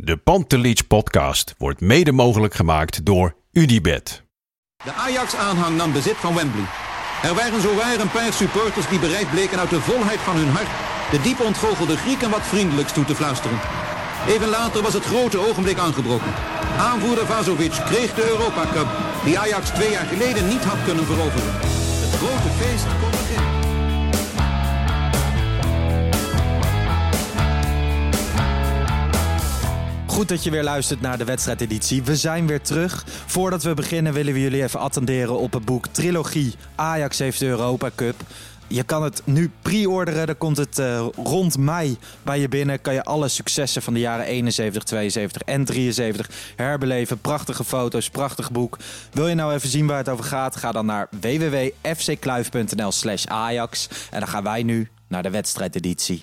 De Pantelich podcast wordt mede mogelijk gemaakt door Unibed. De Ajax-aanhang nam bezit van Wembley. Er waren zowaar een paar supporters die bereid bleken uit de volheid van hun hart de diep ontgoochelde Grieken wat vriendelijks toe te fluisteren. Even later was het grote ogenblik aangebroken. Aanvoerder Vazovic kreeg de Europa Cup, die Ajax twee jaar geleden niet had kunnen veroveren. Het grote feest kon beginnen. Goed dat je weer luistert naar de wedstrijdeditie. We zijn weer terug. Voordat we beginnen willen we jullie even attenderen op het boek Trilogie Ajax heeft de Europa Cup. Je kan het nu pre-orderen. Dan komt het uh, rond mei bij je binnen. Kan je alle successen van de jaren 71, 72 en 73 herbeleven. Prachtige foto's, prachtig boek. Wil je nou even zien waar het over gaat? Ga dan naar www.fckluif.nl slash Ajax. En dan gaan wij nu naar de wedstrijdeditie.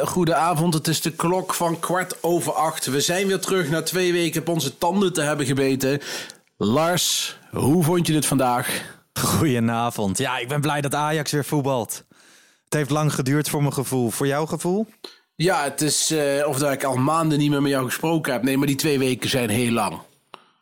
Hele goede avond. Het is de klok van kwart over acht. We zijn weer terug na twee weken op onze tanden te hebben gebeten. Lars, hoe vond je het vandaag? Goedenavond. Ja, ik ben blij dat Ajax weer voetbalt. Het heeft lang geduurd voor mijn gevoel. Voor jouw gevoel? Ja, het is eh, of dat ik al maanden niet meer met jou gesproken heb. Nee, maar die twee weken zijn heel lang.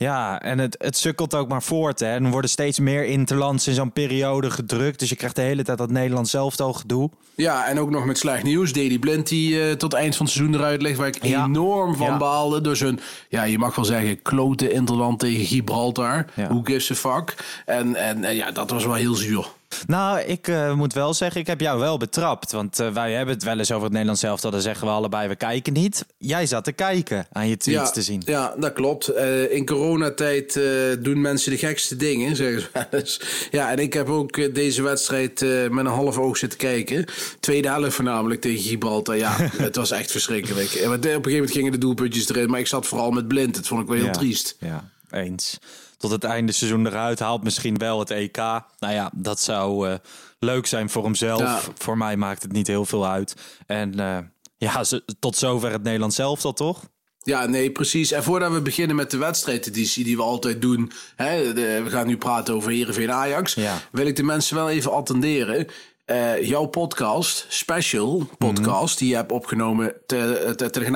Ja, en het, het sukkelt ook maar voort. Hè. En er worden steeds meer interlands in zo'n periode gedrukt. Dus je krijgt de hele tijd dat Nederland zelf al gedoe. Ja, en ook nog met slecht nieuws. Davy Blind die uh, tot eind van het seizoen eruit ligt. Waar ik Ja. enorm van Ja. baalde. Door zijn, ja, je mag wel zeggen, klote interland tegen Gibraltar. Ja. Who gives a fuck? En, en, en ja, dat was wel heel zuur. Nou, ik eh, moet wel zeggen, ik heb jou wel betrapt. Want eh, wij hebben het wel eens over het Nederlands zelf. Dan zeggen we allebei, we kijken niet. Jij zat te kijken aan je tweets ja, te zien. Ja, dat klopt. Eh, in coronatijd doen mensen de gekste dingen, zeggen ze wel eens. Ja, en ik heb ook deze wedstrijd met een half oog zitten kijken. Tweede helft voornamelijk tegen Gibraltar. Ja, het was echt verschrikkelijk. En Op een gegeven moment gingen de doelpuntjes erin, maar ik zat vooral met blind. Dat vond ik wel heel Ja, triest. Ja, eens. Tot het einde seizoen eruit haalt misschien wel het EK. Nou ja, dat zou eh, leuk zijn voor hemzelf. Ja. Voor mij maakt het niet heel veel uit. En eh, ja, tot zover het Nederlands zelf al toch? Ja, nee, precies. En voordat we beginnen met de wedstrijdeditie die we altijd doen, hè, de- we gaan nu praten over Heerenveen Ajax, Ja. wil ik de mensen wel even attenderen. Eh, jouw podcast, special podcast, die je hebt opgenomen ter, ter,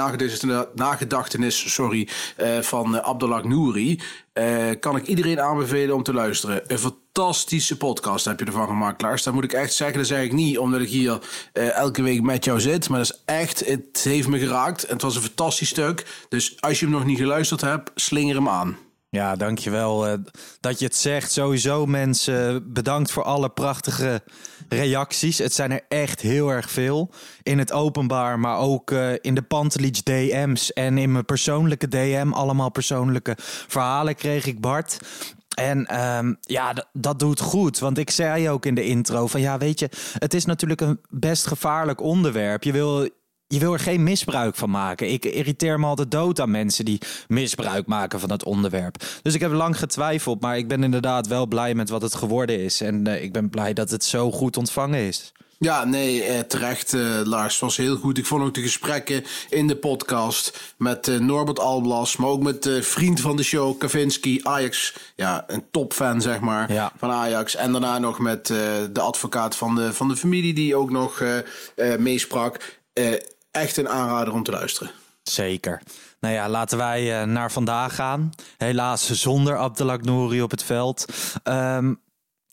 nagedachtenis, sorry, eh, van eh, Abdullah Nouri, kan ik iedereen aanbevelen om te luisteren. Een fantastische podcast heb je ervan gemaakt, Lars. Dat moet ik echt zeggen. Dat zeg ik niet omdat ik hier elke week met jou zit. Maar dat is echt, het heeft me geraakt. En het was een fantastisch stuk. Dus als je hem nog niet geluisterd hebt, slinger hem aan. Ja, dankjewel eh, dat je het zegt. Sowieso mensen, bedankt voor alle prachtige reacties. Het zijn er echt heel erg veel. In het openbaar, maar ook eh, in de Pantelich DM's en in mijn persoonlijke DM. Allemaal persoonlijke verhalen kreeg ik, Bart. En ehm, ja, dat doet goed. Want ik zei ook in de intro van ja, weet je, het is natuurlijk een best gevaarlijk onderwerp. Je wil je wil er geen misbruik van maken. Ik irriteer me altijd dood aan mensen die misbruik maken van het onderwerp. Dus ik heb lang getwijfeld, maar ik ben inderdaad wel blij met wat het geworden is. En eh, ik ben blij dat het zo goed ontvangen is. Ja, nee, eh, terecht, eh, Lars. was heel goed. Ik vond ook de gesprekken in de podcast met eh, Norbert Alblas, maar ook met de vriend van de show, Kavinski, Ajax. Ja, een topfan, zeg maar, Ja. van Ajax. En daarna nog met de advocaat van de, van de familie, die ook nog meesprak. Echt een aanrader om te luisteren. Zeker. Nou ja, laten wij eh, naar vandaag gaan. Helaas zonder Abdelak Nouri op het veld. Ehm,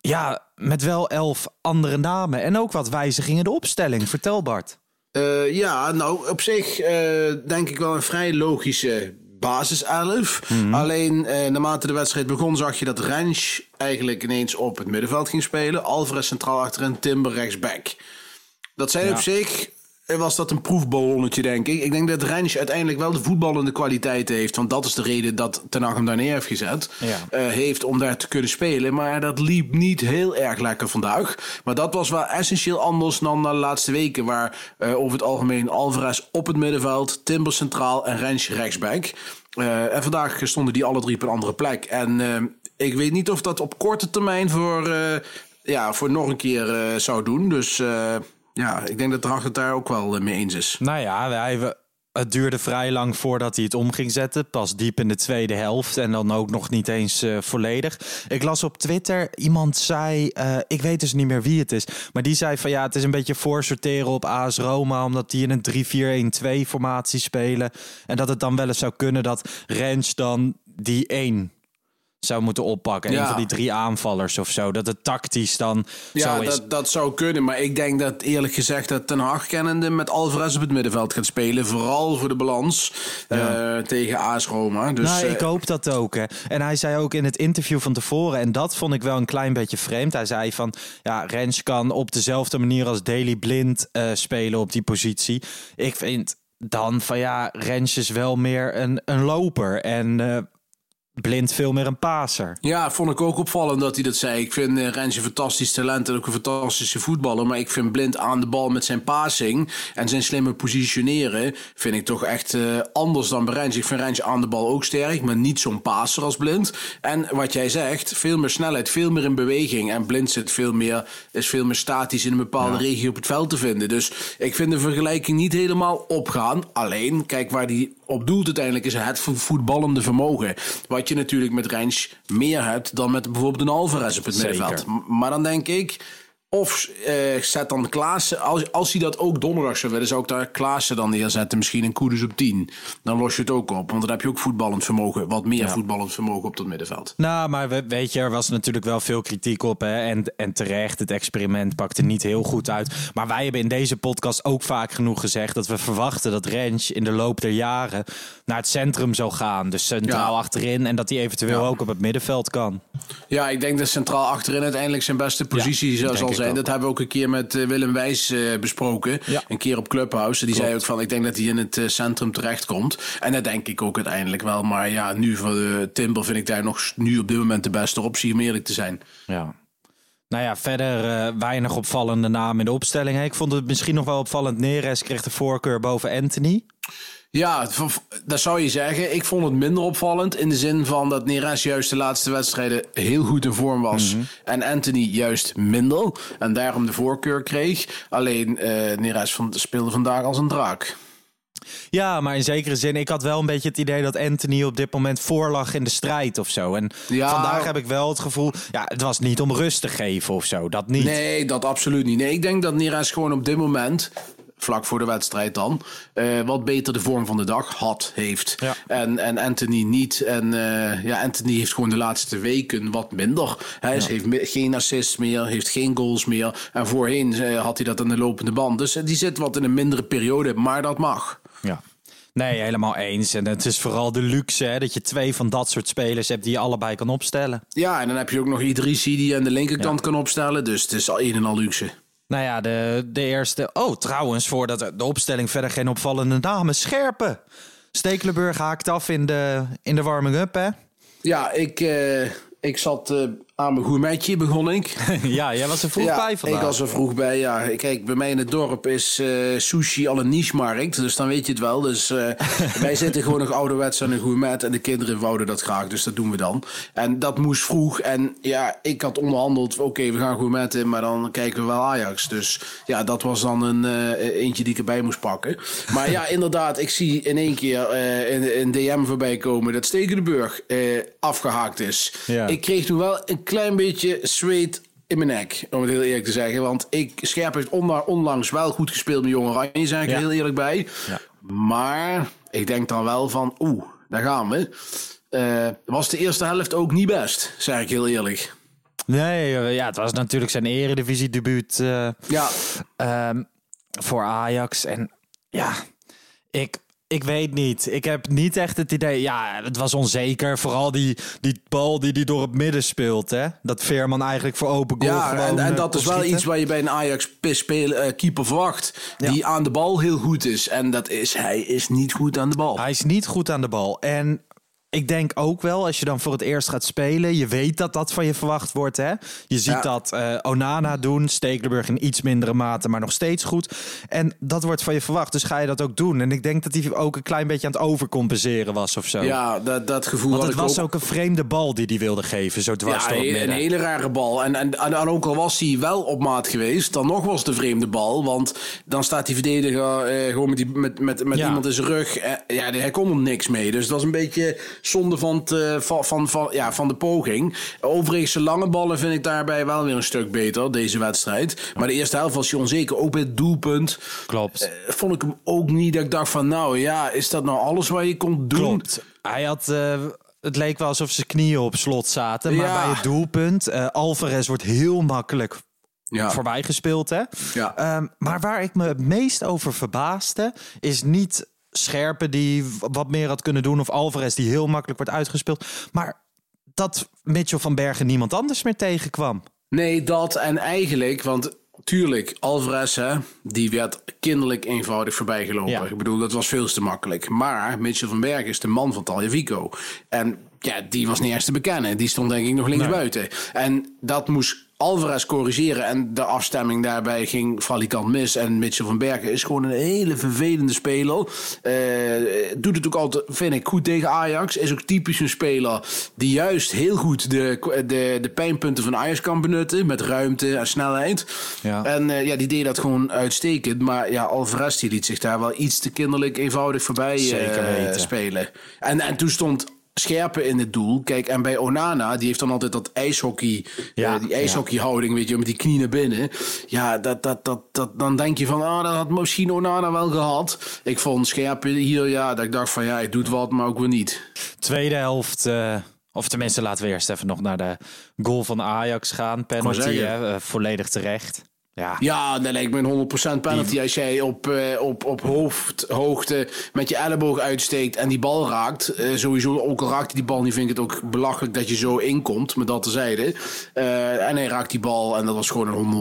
ja, met wel elf andere namen en ook wat wijzigingen in de opstelling. Vertel Bart. Eh, ja, nou, op zich eh, denk ik wel een vrij logische basiself. Alleen eh, naarmate de wedstrijd begon, zag je dat Rens eigenlijk ineens op het middenveld ging spelen. Alvarez centraal achterin, Timber rechtsback. Dat zijn Ja. op zich. Eh, Was dat een proefballonnetje, denk ik? Ik denk dat Rens uiteindelijk wel de voetballende kwaliteiten heeft. Want dat is de reden dat Ten Hag hem daar neer heeft gezet. Ja. eh, heeft om daar te kunnen spelen. Maar dat liep niet heel erg lekker vandaag. Maar dat was wel essentieel anders dan de laatste weken. Waar eh, over het algemeen Alvarez op het middenveld, Timber centraal en Rens rechtsback. En vandaag stonden die alle drie op een andere plek. En ik weet niet of dat op korte termijn voor, ja, voor nog een keer zou doen. Dus ja, ik denk dat Hag het daar ook wel eh, mee eens is. Nou ja, we- het duurde vrij lang voordat hij het om ging zetten. Pas diep in de tweede helft en dan ook nog niet eens eh, volledig. Ik las op Twitter, iemand zei, eh, ik weet dus niet meer wie het is, maar die zei van ja, het is een beetje voorsorteren op AS Roma, omdat die in een 3-4-1-2 formatie spelen. En dat het dan wel eens zou kunnen dat Rens dan die één zou moeten oppakken. Een Ja. van die drie aanvallers of zo. Dat het tactisch dan Ja, zo is. dat, dat zou kunnen. Maar ik denk dat eerlijk gezegd dat Ten Hag kennende met Alvarez op het middenveld gaat spelen. Vooral voor de balans eh, tegen AS Roma. Dus, nou, eh, ik hoop dat ook. Hè. En hij zei ook in het interview van tevoren, en dat vond ik wel een klein beetje vreemd. Hij zei van, ja, Rens kan op dezelfde manier als Daily Blind eh, spelen op die positie. Ik vind dan van, ja, Rens is wel meer een, een loper en eh, Blind veel meer een paser. Ja, vond ik ook opvallend dat hij dat zei. Ik vind uh, Rens een fantastisch talent en ook een fantastische voetballer. Maar ik vind Blind aan de bal met zijn passing en zijn slimme positioneren... vind ik toch echt uh, anders dan bij Rens. Ik vind Rens aan de bal ook sterk, maar niet zo'n passer als Blind. En wat jij zegt, veel meer snelheid, veel meer in beweging. En Blind zit veel meer, is veel meer statisch in een bepaalde ja. regio op het veld te vinden. Dus ik vind de vergelijking niet helemaal opgaan. Alleen, kijk waar die op doelt uiteindelijk is het voetballende vermogen. Wat je natuurlijk met Rens meer hebt dan met bijvoorbeeld een Alvarez op het Zeker. middenveld. Maar dan denk ik, of uh, zet dan Klaassen, als, als hij dat ook donderdag zou willen, zou ik daar Klaassen dan neerzetten. Misschien een Koeders op 10. Dan los je het ook op. Want dan heb je ook voetballend vermogen. Wat meer ja. voetballend vermogen op dat middenveld. Nou, maar we, weet je, er was natuurlijk wel veel kritiek op. Hè? En, en terecht, het experiment pakte niet heel goed uit. Maar wij hebben in deze podcast ook vaak genoeg gezegd dat we verwachten dat Rens in de loop der jaren naar het centrum zou gaan. Dus centraal ja. achterin. En dat hij eventueel ja. ook op het middenveld kan. Ja, ik denk dat centraal achterin uiteindelijk zijn beste positie zal zijn. Dat hebben we ook een keer met uh, Willem Wijs uh, besproken. Ja. Een keer op Clubhouse. Die Klopt. zei ook van, ik denk dat hij in het uh, centrum terechtkomt. En dat denk ik ook uiteindelijk wel. Maar ja, nu voor de Timber vind ik daar nog nu op dit moment de beste optie, om eerlijk te zijn. Ja. Nou ja, verder uh, weinig opvallende namen in de opstelling. Hè. Ik vond het misschien nog wel opvallend. Neres kreeg de voorkeur boven Anthony. Ja, dat zou je zeggen. Ik vond het minder opvallend in de zin van dat Neres juist de laatste wedstrijden heel goed in vorm was. Mm -hmm. En Anthony juist minder. En daarom de voorkeur kreeg. Alleen uh, Neres van, speelde vandaag als een draak. Ja, maar in zekere zin, ik had wel een beetje het idee dat Anthony op dit moment voorlag in de strijd of zo. En ja, vandaag heb ik wel het gevoel, ja, het was niet om rust te geven of zo. Dat niet. Nee, dat absoluut niet. Nee, ik denk dat Neres gewoon op dit moment vlak voor de wedstrijd dan, uh, wat beter de vorm van de dag had, heeft. Ja. En, en Anthony niet. En uh, ja, Anthony heeft gewoon de laatste weken wat minder. Hij ja. heeft geen assists meer, heeft geen goals meer. En voorheen uh, had hij dat aan de lopende band. Dus die zit wat in een mindere periode, maar dat mag. Ja. Nee, helemaal eens. En het is vooral de luxe hè, dat je twee van dat soort spelers hebt die je allebei kan opstellen. Ja, en dan heb je ook nog Idrissi die je aan de linkerkant ja. kan opstellen. Dus het is al een en al luxe. Nou ja, de, de eerste. Oh, trouwens, voordat de opstelling verder geen opvallende namen. Scherpen. Stekelenburg haakt af in de, in de warming-up, hè? Ja, ik, uh, ik zat uh, aan mijn gourmetje begon ik. ja, jij was er vroeg ja, bij vandaag. ik was er vroeg bij, ja. Kijk, bij mij in het dorp is eh, sushi al een niche-markt, dus dan weet je het wel. Dus eh, wij zitten gewoon nog ouderwets aan een gourmet en de kinderen wouden dat graag, dus dat doen we dan. En dat moest vroeg en ja, ik had onderhandeld, oké, we gaan gourmetten, maar dan kijken we wel Ajax. Dus ja, dat was dan een eh, eentje die ik erbij moest pakken. Maar ja, inderdaad, ik zie in één keer een, een DM voorbij komen dat Stekelenburg eh afgehaakt is. Ja. Ik kreeg toen wel een klein beetje zweet in mijn nek, om het heel eerlijk te zeggen. Want ik, Scherp heeft onla- onlangs wel goed gespeeld met Jong Oranje, zeg ik Ja. heel eerlijk bij. Ja. Maar ik denk dan wel van, oeh, daar gaan we. Eh, was de eerste helft ook niet best, zeg ik heel eerlijk. Nee, eh, ja, het was natuurlijk zijn eredivisie-debuut eh, Ja, ehm, voor Ajax. En ja, ik, ik weet niet. Ik heb niet echt het idee... Ja, het was onzeker. Vooral die, die bal die hij door het midden speelt. Hè? Dat Veerman eigenlijk voor open goal ja gewoon, en, en eh, dat is wel schieten. iets waar je bij een Ajax-keeper verwacht. Die aan de bal heel goed is. En dat is, hij is niet goed aan de bal. Hij is niet goed aan de bal. En ik denk ook wel, als je dan voor het eerst gaat spelen, je weet dat dat van je verwacht wordt. Hè? Je ziet Ja. dat eh, Onana doen, Stekelenburg in iets mindere mate, maar nog steeds goed. En dat wordt van je verwacht, dus ga je dat ook doen. En ik denk dat hij ook een klein beetje aan het overcompenseren was of zo. Ja, dat, dat gevoel Want het was ook. ook een vreemde bal die hij wilde geven, zo dwars Ja, door het een, hele rare bal. En, en, en, en ook al was hij wel op maat geweest, dan nog was het een vreemde bal. Want dan staat die verdediger eh, gewoon met, die, met, met, met Ja. iemand in zijn rug. Eh, ja, hij kon er niks mee. Dus het was een beetje zonde van, eh, van, van, van, ja, van de poging. Overigens, de lange ballen vind ik daarbij wel weer een stuk beter, deze wedstrijd. Maar de eerste helft was hij onzeker, ook bij het doelpunt. Klopt. Eh, vond ik hem ook niet dat ik dacht van, nou ja, is dat nou alles wat je kon doen? Klopt. Hij had. eh, het leek wel alsof zijn knieën op slot zaten. Maar Ja. bij het doelpunt. eh Alvarez wordt heel makkelijk Ja. voorbij gespeeld. Hè? Ja. Ehm, maar waar ik me het meest over verbaasde. is niet Scherpen die wat meer had kunnen doen. of Alvarez die heel makkelijk wordt uitgespeeld. Maar dat Mitchell van Bergen niemand anders meer tegenkwam. Nee, dat en eigenlijk, want tuurlijk, Alvarez, hè, die werd kinderlijk eenvoudig voorbijgelopen. Ja. Ik bedoel, dat was veel te makkelijk. Maar Mitchell van Berg is de man van Taljavico. En ja, die was niet eens te bekennen. Die stond denk ik nog links buiten. En dat moest Alvarez corrigeren. En de afstemming daarbij ging valikant mis. En Mitchell van Bergen is gewoon een hele vervelende speler. Eh, doet het ook altijd, vind ik, goed tegen Ajax. Is ook typisch een speler die juist heel goed de, de, de pijnpunten van Ajax kan benutten. Met ruimte en snelheid. Ja. En eh, ja, die deed dat gewoon uitstekend. Maar ja, Alvarez die liet zich daar wel iets te kinderlijk eenvoudig voorbij weten. spelen. En, en toen stond Scherpen in het doel. Kijk, en bij Onana, die heeft dan altijd dat ijshockey, Ja, eh, die ijshockeyhouding, weet je, met die knieën naar binnen. Ja, dat, dat, dat, dat, dan denk je van, ah, dat had misschien Onana wel gehad. Ik vond Scherpen hier, ja, dat ik dacht van, ja, hij doet wat, maar ook weer niet. Tweede helft. eh, of tenminste, laten we eerst even nog naar de goal van Ajax gaan. Penalty, hè, eh, volledig terecht. Ja, Ja, dat lijkt me een 100% penalty. Als jij op, eh, op, op hoofdhoogte met je elleboog uitsteekt en die bal raakt. eh, sowieso, ook al raakt hij die bal niet, vind ik het ook belachelijk dat je zo inkomt. Met dat tezijde. Eh en hij raakt die bal en dat was gewoon een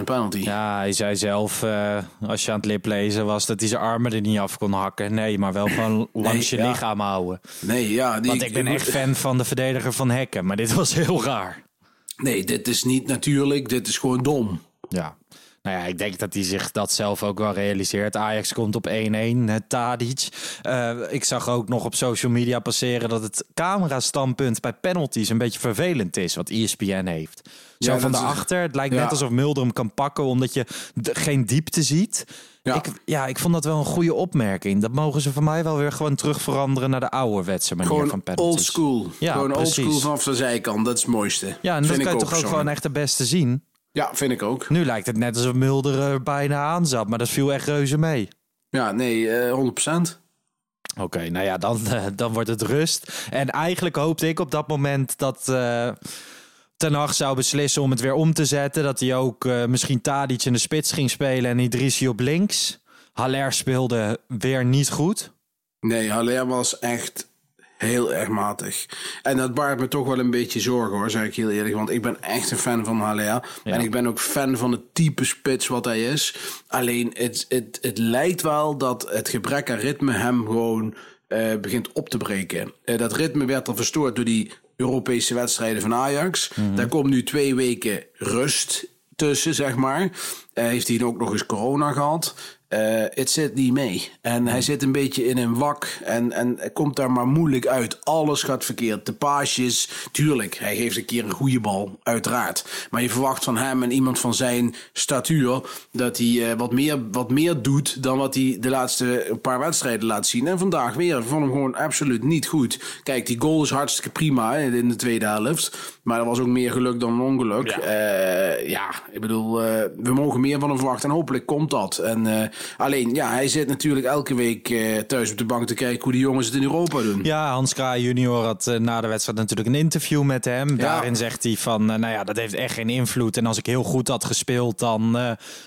100% penalty. Ja, hij zei zelf, eh, als je aan het liplezen was, dat hij zijn armen er niet af kon hakken. Nee, maar wel gewoon langs je ja. lichaam houden. Nee, ja. Die, Want ik ben echt fan van de verdediger van Hekken, maar dit was heel raar. Nee, dit is niet natuurlijk. Dit is gewoon dom. Ja. Nou ja, ik denk dat hij zich dat zelf ook wel realiseert. Ajax komt op 1-1, het Tadic. Eh, ik zag ook nog op social media passeren dat het camerastandpunt bij penalties een beetje vervelend is, wat ESPN heeft. Zo Ja, van is- daarachter, het lijkt ja. net alsof Mulder hem kan pakken omdat je de- geen diepte ziet. Ja. Ik, ja, ik vond dat wel een goede opmerking. Dat mogen ze voor mij wel weer gewoon terug veranderen naar de ouderwetse manier van penalties. old school. Ja, gewoon old school vanaf de zijkant. Dat is het mooiste. Ja, en dat kan je toch ook gewoon echt de beste zien. Ja, vind ik ook. Nu lijkt het net alsof Mulder er bijna aan zat, maar dat viel echt reuze mee. Ja, nee, eh 100%. Oké, nou ja, dan, eh, dan wordt het rust. En eigenlijk hoopte ik op dat moment dat eh Ten Hag zou beslissen om het weer om te zetten. Dat hij ook eh, misschien Tadic in de spits ging spelen en Idrissi op links. Haller speelde weer niet goed. Nee, Haller was echt heel erg matig. En dat baart me toch wel een beetje zorgen hoor, zeg ik heel eerlijk. Want ik ben echt een fan van Haller. En ik ben ook fan van het type spits wat hij is. Alleen het, het, het lijkt wel dat het gebrek aan ritme hem gewoon eh, begint op te breken. Eh, dat ritme werd al verstoord door die Europese wedstrijden van Ajax. Daar komt nu twee weken rust tussen, zeg maar. Eh, heeft hij ook nog eens corona gehad. Eh, het zit niet mee. En hij zit een beetje in een wak en, en komt daar maar moeilijk uit. Alles gaat verkeerd. De paasjes, tuurlijk, hij geeft een keer een goede bal, uiteraard. Maar je verwacht van hem en iemand van zijn statuur dat hij eh, wat, meer, wat meer doet dan wat hij de laatste paar wedstrijden laat zien. En vandaag weer, ik vond hem gewoon absoluut niet goed. Kijk, die goal is hartstikke prima in de tweede helft. Maar er was ook meer geluk dan ongeluk. Ja, ja ik bedoel, we mogen meer van hem verwachten en hopelijk komt dat. En Alleen, ja, hij zit natuurlijk elke week uh, thuis op de bank te kijken hoe die jongens het in Europa doen. Ja, Hans Kraaij junior had uh, na de wedstrijd natuurlijk een interview met hem. Ja. Daarin zegt hij van, uh, nou ja, dat heeft echt geen invloed. En als ik heel goed had gespeeld, dan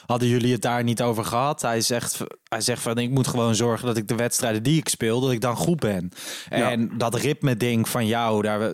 hadden jullie het daar niet over gehad. Hij zegt, hij zegt van, ik moet gewoon zorgen dat ik de wedstrijden die ik speel, dat ik dan goed ben. En ja. dat ritme ding van jou, daar,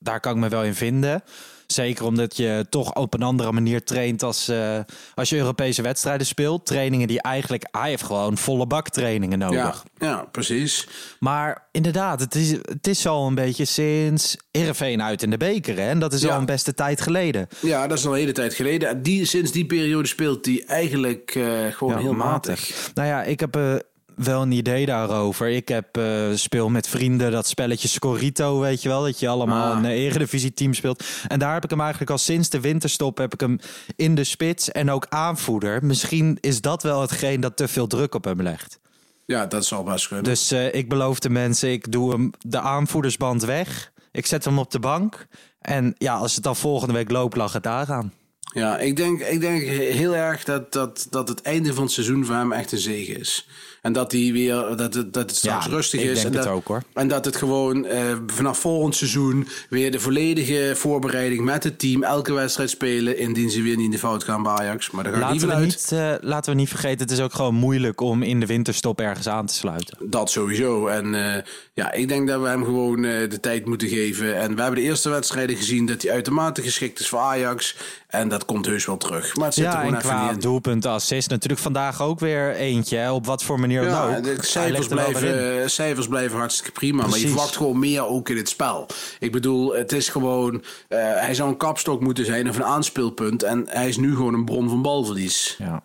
daar kan ik me wel in vinden. Zeker omdat je toch op een andere manier traint als, uh, als je Europese wedstrijden speelt. Trainingen die eigenlijk... Hij heeft gewoon volle bak trainingen nodig. Ja, ja precies. Maar inderdaad, het is, het is al een beetje sinds Ereveen uit in de beker. Hè? En dat is Ja. al een beste tijd geleden. Ja, dat is al een hele tijd geleden. En Die, sinds die periode speelt hij eigenlijk eh, gewoon Ja, heel matig. Nou ja, ik heb eh, wel een idee daarover. Ik heb eh, speel met vrienden dat spelletje Scorito, weet je wel. Dat je allemaal Ah. een eh, eredivisie team speelt. En daar heb ik hem eigenlijk al sinds de winterstop heb ik hem in de spits en ook aanvoerder. Misschien is dat wel hetgeen dat te veel druk op hem legt. Ja, dat zal best kunnen. Dus eh, ik beloof de mensen, ik doe hem de aanvoerdersband weg. Ik zet hem op de bank. En ja, als het dan volgende week loopt, lag het daaraan. Ja, ik denk, ik denk heel erg dat, dat, dat het einde van het seizoen voor hem echt een zege is. En dat hij weer dat het, dat het straks Ja, rustig ik is. denk en het dat, ook, hoor. En dat het gewoon eh, vanaf volgend seizoen weer de volledige voorbereiding met het team. Elke wedstrijd spelen. Indien ze weer niet in de fout gaan bij Ajax. Maar daar Laten we, niet, eh, laten we niet vergeten, het is ook gewoon moeilijk om in de winterstop ergens aan te sluiten. Dat sowieso. En eh, ja, ik denk dat we hem gewoon de tijd moeten geven. En we hebben de eerste wedstrijden gezien dat hij uitermate geschikt is voor Ajax. En dat komt heus wel terug. Maar het zit er Ja, gewoon en even qua doelpunt, assist natuurlijk vandaag ook weer eentje. Hè, op wat voor manier Ja, dan ook. de cijfers er blijven, eh, cijfers blijven hartstikke prima. Maar je verwacht gewoon meer ook in het spel. Ik bedoel, het is gewoon... eh, hij zou een kapstok moeten zijn of een aanspeelpunt. En hij is nu gewoon een bron van balverlies. Ja.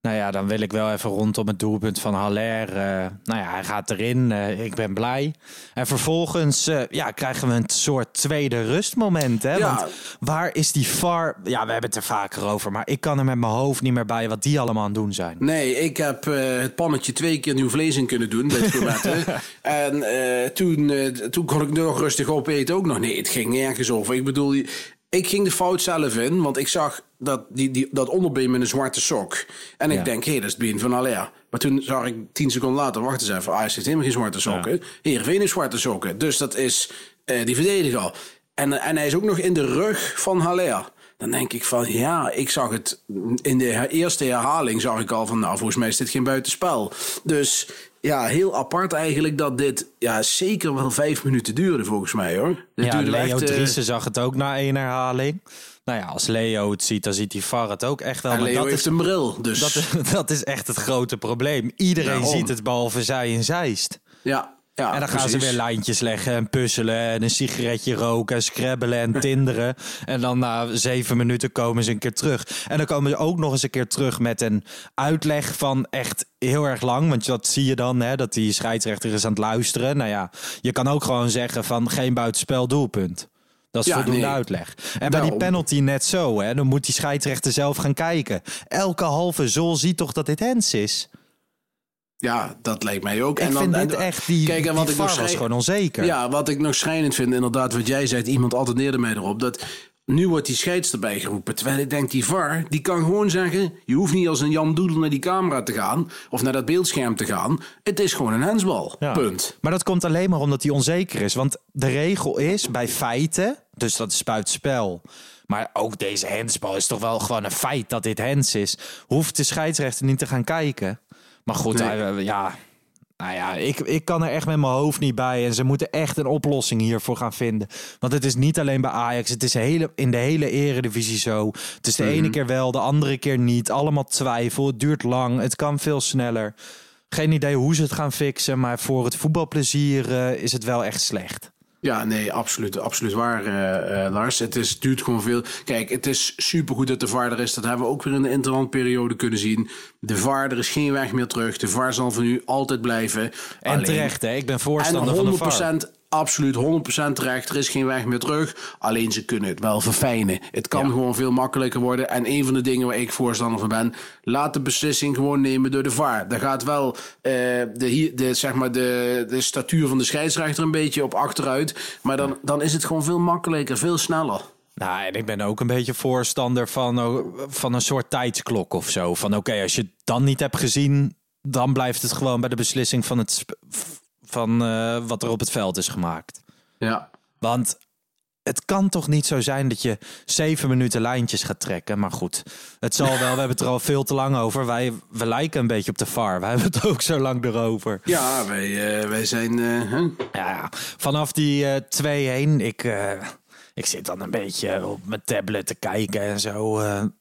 Nou ja, dan wil ik wel even rondom het doelpunt van Haller. eh, nou ja, hij gaat erin. eh, ik ben blij. En vervolgens eh, ja, krijgen we een soort tweede rustmoment. Hè? Ja. Want waar is die VAR? Ja, we hebben het er vaker over. Maar ik kan er met mijn hoofd niet meer bij wat die allemaal aan het doen zijn. Nee, ik heb het pannetje twee keer nieuw vlees in kunnen doen bij het en toen, toen kon ik nog rustig opeten ook nog. Nee, het ging nergens over. Ik bedoel, ik ging de fout zelf in, want ik zag dat, die, die, dat onderbeen met een zwarte sok. En ik Ja. denk, hé, dat is het been van Aller. Maar toen zag ik tien seconden later, wacht eens even, Ajax heeft helemaal geen zwarte sokken. Heerenveen heeft zwarte sokken. Dus dat is eh, die verdediger. En, en hij is ook nog in de rug van Haller. Dan denk ik van, ja, ik zag het in de eerste herhaling zag ik al van, nou, volgens mij is dit geen buitenspel. Dus ja, heel apart eigenlijk dat dit ja, zeker wel vijf minuten duurde volgens mij hoor. Ja, duurde Leo echt, eh, zag het ook na één herhaling. Nou ja, als Leo het ziet, dan ziet die VAR het ook echt wel. en Maar Leo dat heeft is, een bril, dus dat, dat is echt het grote probleem. Iedereen Daarom. ziet het behalve zij en Zeist. ja. Ja, En dan gaan ze weer lijntjes leggen en puzzelen en een sigaretje roken en scrabbelen en tinderen. en dan na zeven minuten komen ze een keer terug. En dan komen ze ook nog eens een keer terug met een uitleg van echt heel erg lang. Want dat zie je dan, hè, dat die scheidsrechter is aan het luisteren. Nou ja, je kan ook gewoon zeggen van geen buitenspel doelpunt. Dat is Ja, voldoende nee. uitleg. En bij die penalty net zo, hè, dan moet die scheidsrechter zelf gaan kijken. Elke halve zol ziet toch dat dit hens is. Ja, dat lijkt mij ook. Ik en dan, vind en- dit echt, die, Kijk, en die wat ik nog VAR was gewoon onzeker. Ja, wat ik nog schrijnend vind, inderdaad, wat jij zei, iemand attendeerde mij erop. Dat nu wordt die scheids erbij geroepen. Terwijl ik denk, die VAR, die kan gewoon zeggen: je hoeft niet als een Jan Doedel naar die camera te gaan of naar dat beeldscherm te gaan. Het is gewoon een hensbal. Ja. Punt. Maar dat komt alleen maar omdat hij onzeker is. Want de regel is bij feiten, dus dat is buitenspel. Maar ook deze hensbal is toch wel gewoon een feit dat dit hens is. Hoeft de scheidsrechter niet te gaan kijken. Maar goed, hij, ja. Nou ja, ik, ik kan er echt met mijn hoofd niet bij. En ze moeten echt een oplossing hiervoor gaan vinden. Want het is niet alleen bij Ajax. Het is hele, in de hele eredivisie zo. Het is de Mhm. ene keer wel, de andere keer niet. Allemaal twijfel. Het duurt lang. Het kan veel sneller. Geen idee hoe ze het gaan fixen. Maar voor het voetbalplezier eh, is het wel echt slecht. Ja, nee, absoluut, absoluut waar, eh, eh, Lars. Het is, duurt gewoon veel. Kijk, het is supergoed dat de VAR er is. Dat hebben we ook weer in de interlandperiode kunnen zien. De VAR, er is geen weg meer terug. De VAR zal van nu altijd blijven. En Alleen- terecht, hè? Ik ben En voorstander van de VAR. 100% absoluut 100% terecht. Er is geen weg meer terug. Alleen ze kunnen het wel verfijnen. Het kan gewoon veel makkelijker worden. En een van de dingen waar ik voorstander van ben, laat de beslissing gewoon nemen door de VAR. Daar gaat wel eh, de, de, zeg maar de, de statuur van de scheidsrechter een beetje op achteruit. Maar dan, dan is het gewoon veel makkelijker, veel sneller. Nou, en ik ben ook een beetje voorstander van, oh, van een soort tijdsklok of zo. Van oké, als je het dan niet hebt gezien, dan blijft het gewoon bij de beslissing van, het, van eh, wat er op het veld is gemaakt. Ja. Want het kan toch niet zo zijn dat je zeven minuten lijntjes gaat trekken. Maar goed, het zal wel. We hebben het er al veel te lang over. Wij, we lijken een beetje op de VAR. Wij hebben het ook zo lang erover. Ja, wij, eh, wij zijn. eh? Ja, vanaf die eh 2-1, ik, eh, ik zit dan een beetje op mijn tablet te kijken en zo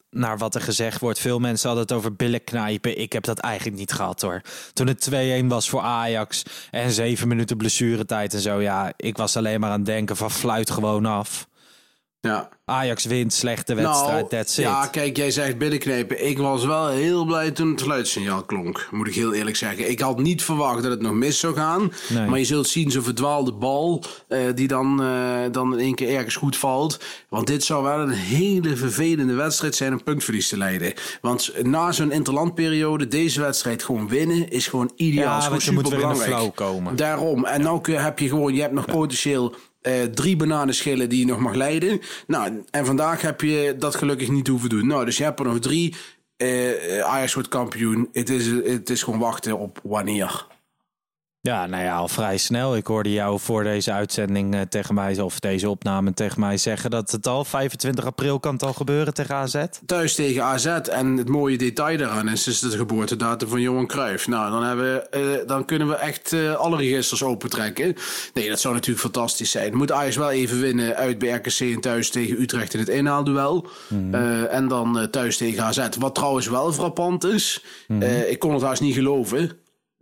naar wat er gezegd wordt. Veel mensen hadden het over billen knijpen. Ik heb dat eigenlijk niet gehad hoor. Toen het 2-1 was voor Ajax en zeven minuten blessuretijd en zo. Ja, ik was alleen maar aan het denken van fluit gewoon af. Ja. Ajax wint, slechte wedstrijd, Nou, that's it. ja, kijk, jij zegt binnenknepen. Ik was wel heel blij toen het geluidssignaal klonk. Moet ik heel eerlijk zeggen. Ik had niet verwacht dat het nog mis zou gaan. Nee. Maar je zult zien, zo'n verdwaalde bal... eh, die dan, eh, dan in één keer ergens goed valt. Want dit zou wel een hele vervelende wedstrijd zijn... om puntverlies te leiden. Want na zo'n interlandperiode... deze wedstrijd gewoon winnen... is gewoon ideaal. Ja, is gewoon want je moet weer in een superbelangrijk. flow komen. Daarom. En nou kun- heb je gewoon... Je hebt nog potentieel... eh, drie bananenschillen die je nog mag leiden. Nou, en vandaag heb je dat gelukkig niet hoeven doen. Nou, dus je hebt er nog drie. Eh Ajax wordt kampioen. Het is, het is gewoon wachten op wanneer. Ja, nou ja, al vrij snel. Ik hoorde jou voor deze uitzending eh, tegen mij, of deze opname tegen mij zeggen dat het al 25 april kan het al gebeuren tegen AZ. Thuis tegen AZ. En het mooie detail daaraan is, is de geboortedatum van Johan Cruijff. Nou, dan, hebben we, eh, dan kunnen we echt eh, alle registers opentrekken. Nee, dat zou natuurlijk fantastisch zijn. Moet Ajax wel even winnen uit bij RKC en thuis tegen Utrecht in het inhaalduel. Eh, en dan thuis tegen AZ. Wat trouwens wel frappant is, eh, ik kon het haast niet geloven.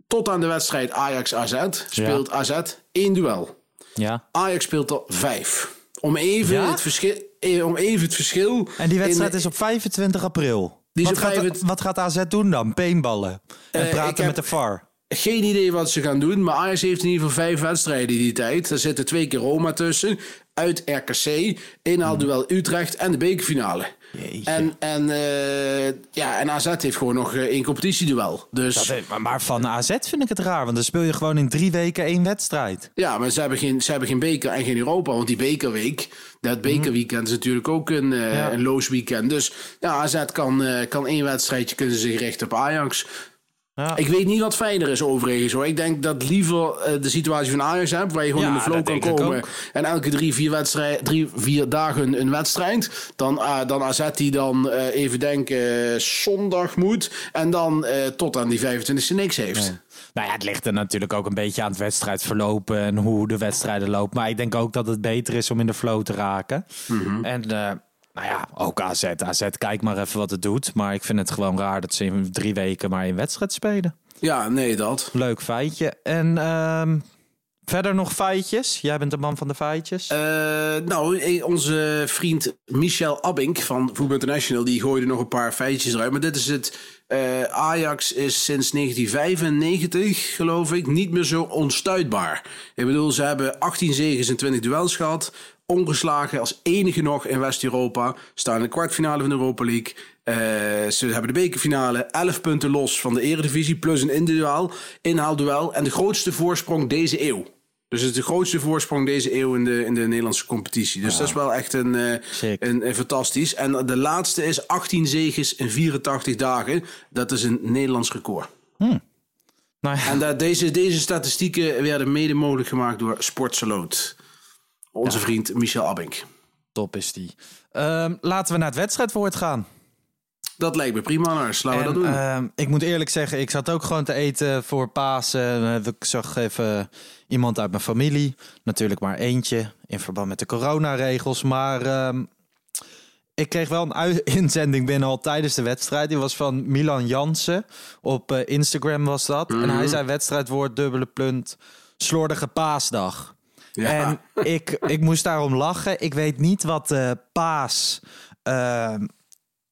Tot aan de wedstrijd Ajax-AZ speelt AZ één duel. Ja. Ajax speelt er vijf. Om even, Ja? het, verschil, eh, om even het verschil... En die wedstrijd in- is op 25 april. Die wat, gaat, 25 wat gaat AZ doen dan? Peenballen. En Eh, praten met de VAR. Geen idee wat ze gaan doen, maar Ajax heeft in ieder geval vijf wedstrijden die tijd. Er zitten twee keer Roma tussen, uit RKC, inhaalduel Utrecht en de bekerfinale. En, en, eh, ja, en AZ heeft gewoon nog eh, één competitieduel. Dus Dat, maar- maar van AZ vind ik het raar, want dan speel je gewoon in drie weken één wedstrijd. ja, maar ze hebben, geen, ze hebben geen beker en geen Europa. Want die bekerweek, dat bekerweekend is natuurlijk ook een, Ja. een loos weekend. Dus ja, AZ kan, kan één wedstrijdje kunnen ze zich richten op Ajax. Ja. Ik weet niet wat fijner is overigens hoor. Ik denk dat liever eh, de situatie van Ajax hebt, waar je gewoon Ja, in de flow kan komen. En elke drie, vier, wedstrijd, drie, vier dagen een wedstrijd. Dan, ah, dan AZ die dan eh, even denken zondag moet. En dan eh, tot aan die 25e niks heeft. Nou ja, het ligt er natuurlijk ook een beetje aan het wedstrijdverloop en hoe de wedstrijden lopen. Maar ik denk ook dat het beter is om in de flow te raken. Mhm. En eh, nou ja, ook AZ. AZ, kijk maar even wat het doet. Maar ik vind het gewoon raar dat ze in drie weken maar één wedstrijd spelen. Ja, nee, dat. Leuk feitje. En ehm, verder nog feitjes? Jij bent de man van de feitjes. Eh, nou, eh, onze vriend Michel Abink van Voetbal International... die gooide nog een paar feitjes eruit. Maar dit is het... eh, Ajax is sinds 1995, geloof ik, niet meer zo onstuitbaar. Ik bedoel, ze hebben 18 zegens en 20 duels gehad. Ongeslagen als enige nog in West-Europa. Staan in de kwartfinale van de Europa League. Eh, ze hebben de bekerfinale 11 punten los van de eredivisie... plus een individuaal inhaalduel. En de grootste voorsprong deze eeuw. Dus het is de grootste voorsprong deze eeuw in de, in de Nederlandse competitie. Dus dat is wel echt een, eh, een, een fantastisch. En de laatste is 18 zegens in 84 dagen. Dat is een Nederlands record. nou ja, En dat, deze, deze statistieken werden mede mogelijk gemaakt door Sportseloot. Onze vriend Michel Abink. top is die. Ehm, laten we naar het wedstrijdwoord gaan. Dat lijkt me prima, Lars. Laten we dat doen. ehm, ik moet eerlijk zeggen, ik zat ook gewoon te eten voor Pasen. Eh, Ik zag even iemand uit mijn familie. Natuurlijk maar eentje in verband met de coronaregels. Maar ehm, ik kreeg wel een inzending binnen al tijdens de wedstrijd. Die was van Milan Jansen. Op eh, Instagram was dat. En hij zei wedstrijdwoord, dubbele punt, slordige paasdag. Ja. En ik, ik moest daarom lachen. Ik weet niet wat de paas eh,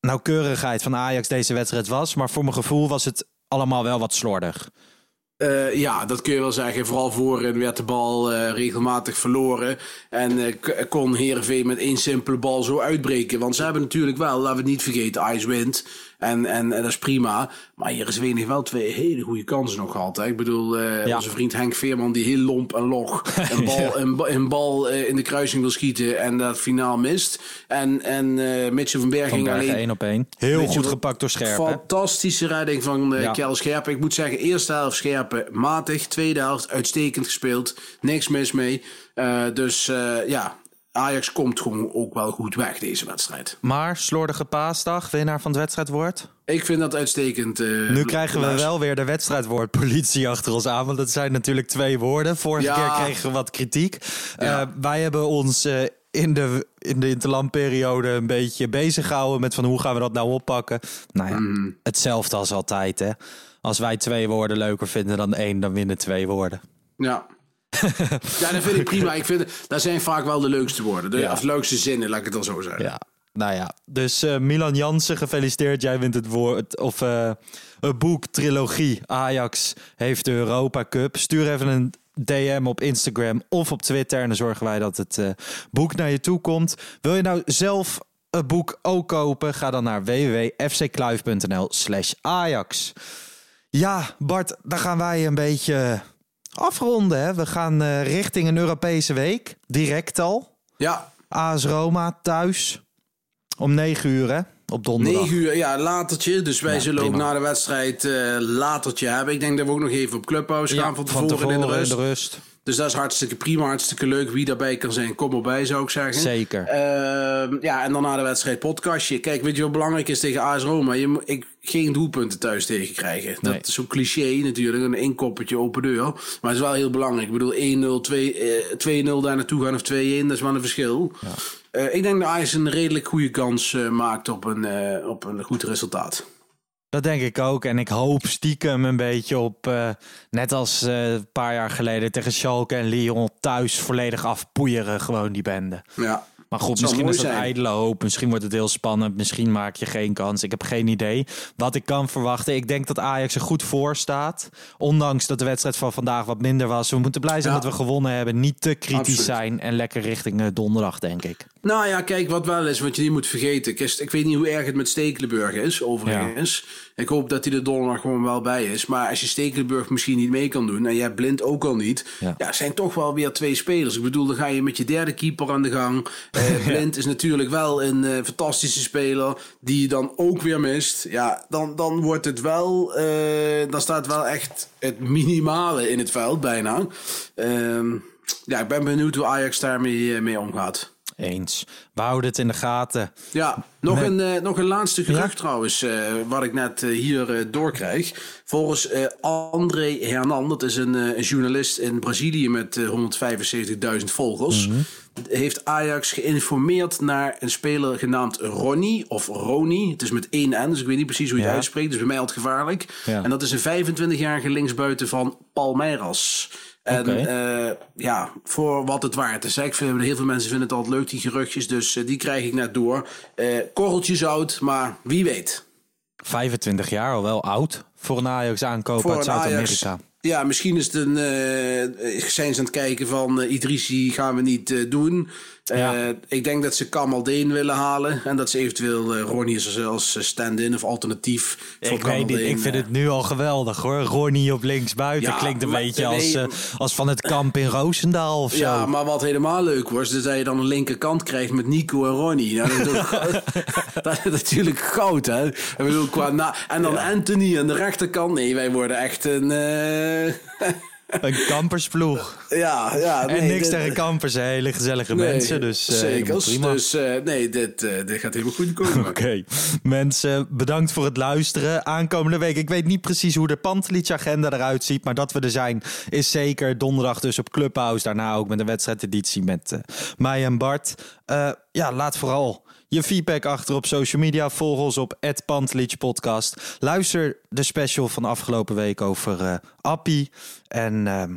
nauwkeurigheid van Ajax deze wedstrijd was. Maar voor mijn gevoel was het allemaal wel wat slordig. Eh, ja, dat kun je wel zeggen. Vooral voorin werd de bal eh, regelmatig verloren. En k- kon Heerenveen met één simpele bal zo uitbreken. Want ze hebben natuurlijk wel, laten we het niet vergeten, wint. En, en, en dat is prima. Maar Heerenveen heeft wel twee hele goede kansen nog gehad. Hè. Ik bedoel, eh, Ja. onze vriend Henk Veerman die heel lomp en log een bal, een, ba- een bal eh, in de kruising wil schieten. En dat finaal mist. En, en eh Mitchell van Bergen Van ging alleen één op één. Heel goed gepakt door Scherpen. Fantastische redding van eh Ja. Scherpen. Ik moet zeggen, eerste helft Scherpen matig. Tweede helft uitstekend gespeeld. Niks mis mee. Eh, dus eh, ja, Ajax komt gewoon ook wel goed weg deze wedstrijd. Maar slordige paasdag, winnaar van het wedstrijdwoord. Ik vind dat uitstekend. eh, Nu krijgen we wel weer de wedstrijdwoord politie achter ons aan. Want dat zijn natuurlijk twee woorden. Vorige Ja. keer kregen we wat kritiek. Ja. Eh, wij hebben ons eh, in de, in de interlandperiode een beetje bezig gehouden met van hoe gaan we dat nou oppakken. Nou ja, Mhm. hetzelfde als altijd hè. Als wij twee woorden leuker vinden dan één, dan winnen twee woorden. Ja. ja, dat vind ik prima. Ik vind, dat zijn vaak wel de leukste woorden. De, Ja. Of leukste zinnen, laat ik het dan zo zeggen. Ja, nou ja. Dus eh, Milan Jansen, gefeliciteerd. Jij wint het woord of eh, het boek trilogie. Ajax heeft de Europa Cup. Stuur even een DM op Instagram of op Twitter en dan zorgen wij dat het eh, boek naar je toe komt. Wil je nou zelf het boek ook kopen? Ga dan naar www.fckluif.nl/slash Ajax. Ja, Bart, dan gaan wij een beetje afronden. Hè? We gaan eh, richting een Europese week, direct al. Ja, AS Roma thuis. Om 9 uur, hè? Op donderdag. 9 uur, ja, latertje. Dus wij Ja, zullen ook na de wedstrijd eh latertje hebben. Ik denk dat we ook nog even op Clubhouse gaan van tevoren, in de rust. rust. Dus dat is hartstikke prima, hartstikke leuk. Wie daarbij kan zijn, kom erbij, zou ik zeggen. Zeker. Ehm, ja, en dan na de wedstrijd podcastje. Kijk, weet je wat belangrijk is tegen AS Roma? Je moet ik, geen doelpunten thuis tegen krijgen. Nee. Dat is zo'n cliché natuurlijk, een inkoppertje open deur. Maar het is wel heel belangrijk. Ik bedoel, 1-0, 2, eh, 2-0 daar naartoe gaan of 2-1, dat is wel een verschil. Eh, ik denk dat Ajax een redelijk goede kans eh, maakt op een, op een goed resultaat. Dat denk ik ook. En ik hoop stiekem een beetje op, eh, net als eh, een paar jaar geleden tegen Schalke en Lyon, thuis volledig afpoeieren gewoon die bende. Ja. Maar goed, misschien is dat zijn. ijdele hoop. Misschien wordt het heel spannend. Misschien maak je geen kans. Ik heb geen idee wat ik kan verwachten. Ik denk dat Ajax er goed voor staat. Ondanks dat de wedstrijd van vandaag wat minder was. We moeten blij zijn Ja. dat we gewonnen hebben. Niet te kritisch Absoluut. zijn. En lekker richting eh, donderdag, denk ik. Nou ja, kijk, wat wel is, wat je niet moet vergeten. Ik, weet niet hoe erg het met Stekelenburg is, overigens. Ik hoop dat hij er donderdag gewoon wel bij is. Maar als je Stekelenburg misschien niet mee kan doen... en jij blind ook al niet... Ja. Ja. zijn toch wel weer twee spelers. Ik bedoel, dan ga je met je derde keeper aan de gang. Eh, blind is natuurlijk wel een eh, fantastische speler... die je dan ook weer mist. Ja, dan, dan wordt het wel... eh, dan staat wel echt het minimale in het veld, bijna. Ehm, ja, ik ben benieuwd hoe Ajax daarmee mee omgaat. Eens. We houden het in de gaten. Ja, nog, Met- een, eh, nog een laatste gerucht Ja? trouwens, eh, wat ik net eh, hier doorkrijg. Volgens André Hernan, dat is een, een journalist in Brazilië met eh, 175.000 volgers. Mhm. Heeft Ajax geïnformeerd naar een speler genaamd Ronnie of Roni. Het is met één N, dus ik weet niet precies hoe je Ja. het uitspreekt. Dus bij mij altijd gevaarlijk. Ja. En dat is een 25-jarige linksbuiten van Palmeiras. En eh, ja, voor wat het waard is. hè. Ik vind, heel veel mensen vinden het altijd leuk, die geruchtjes. Dus eh, die krijg ik net door. Eh korreltje zout, maar wie weet. 25 jaar al wel oud voor een Ajax aankoop uit. Zuid-Amerika. Ja, misschien is het een. eh, zijn ze aan het kijken van eh, Idrissi gaan we niet doen. Ja. Ik denk dat ze Kamaldeen willen halen. En dat ze eventueel Ronnie als, als stand-in of alternatief voor Ik weet niet, Kamaldeen, ik vind het nu al geweldig hoor. Ronnie op linksbuiten Ja, klinkt een maar- beetje als, nee. als van het kamp in Roosendaal of zo. Ja, maar wat helemaal leuk was, is dat je dan een linkerkant krijgt met Nico en Ronnie. Nou, dat, is ook- dat is natuurlijk goud, hè? Ik bedoel, qua na en dan Anthony aan de rechterkant. Nee, wij worden echt een... eh, Een kampersploeg. ja, ja. en nee, niks dit- tegen kampers, hele gezellige nee, mensen. Dus zekers. prima. Dus eh, nee, dit, dit gaat helemaal goed komen. Oké, mensen, bedankt voor het luisteren. Aankomende week, ik weet niet precies hoe de Pantelich-agenda eruit ziet, maar dat we er zijn is zeker donderdag dus op Clubhouse. Daarna ook met een wedstrijdeditie met mij en Bart. Ja, laat vooral je feedback achter op social media. Volg ons op Pantelich Podcast. Luister de special van afgelopen week over eh Appie. En ehm,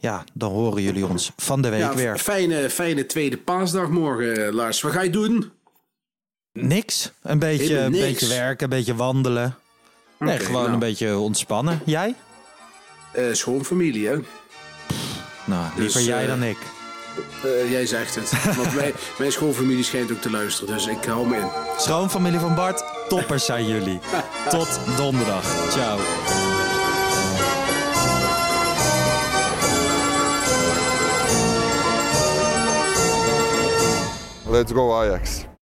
ja, dan horen jullie ons van de week Ja, weer. fijne, fijne tweede paasdag morgen, eh, Lars. Wat ga je doen? Niks. Een beetje, Helemaal een niks. beetje werken, een beetje wandelen. Nee, gewoon nou. een beetje ontspannen. Jij? Eh schoonfamilie, hè? Nou, liever Dus, jij dan ik. Eh, jij zegt het. Want wij, mijn schoonfamilie schijnt ook te luisteren, dus ik hou me in. Schoonfamilie van Bart, toppers zijn jullie. Tot donderdag. Ciao. Let's go Ajax.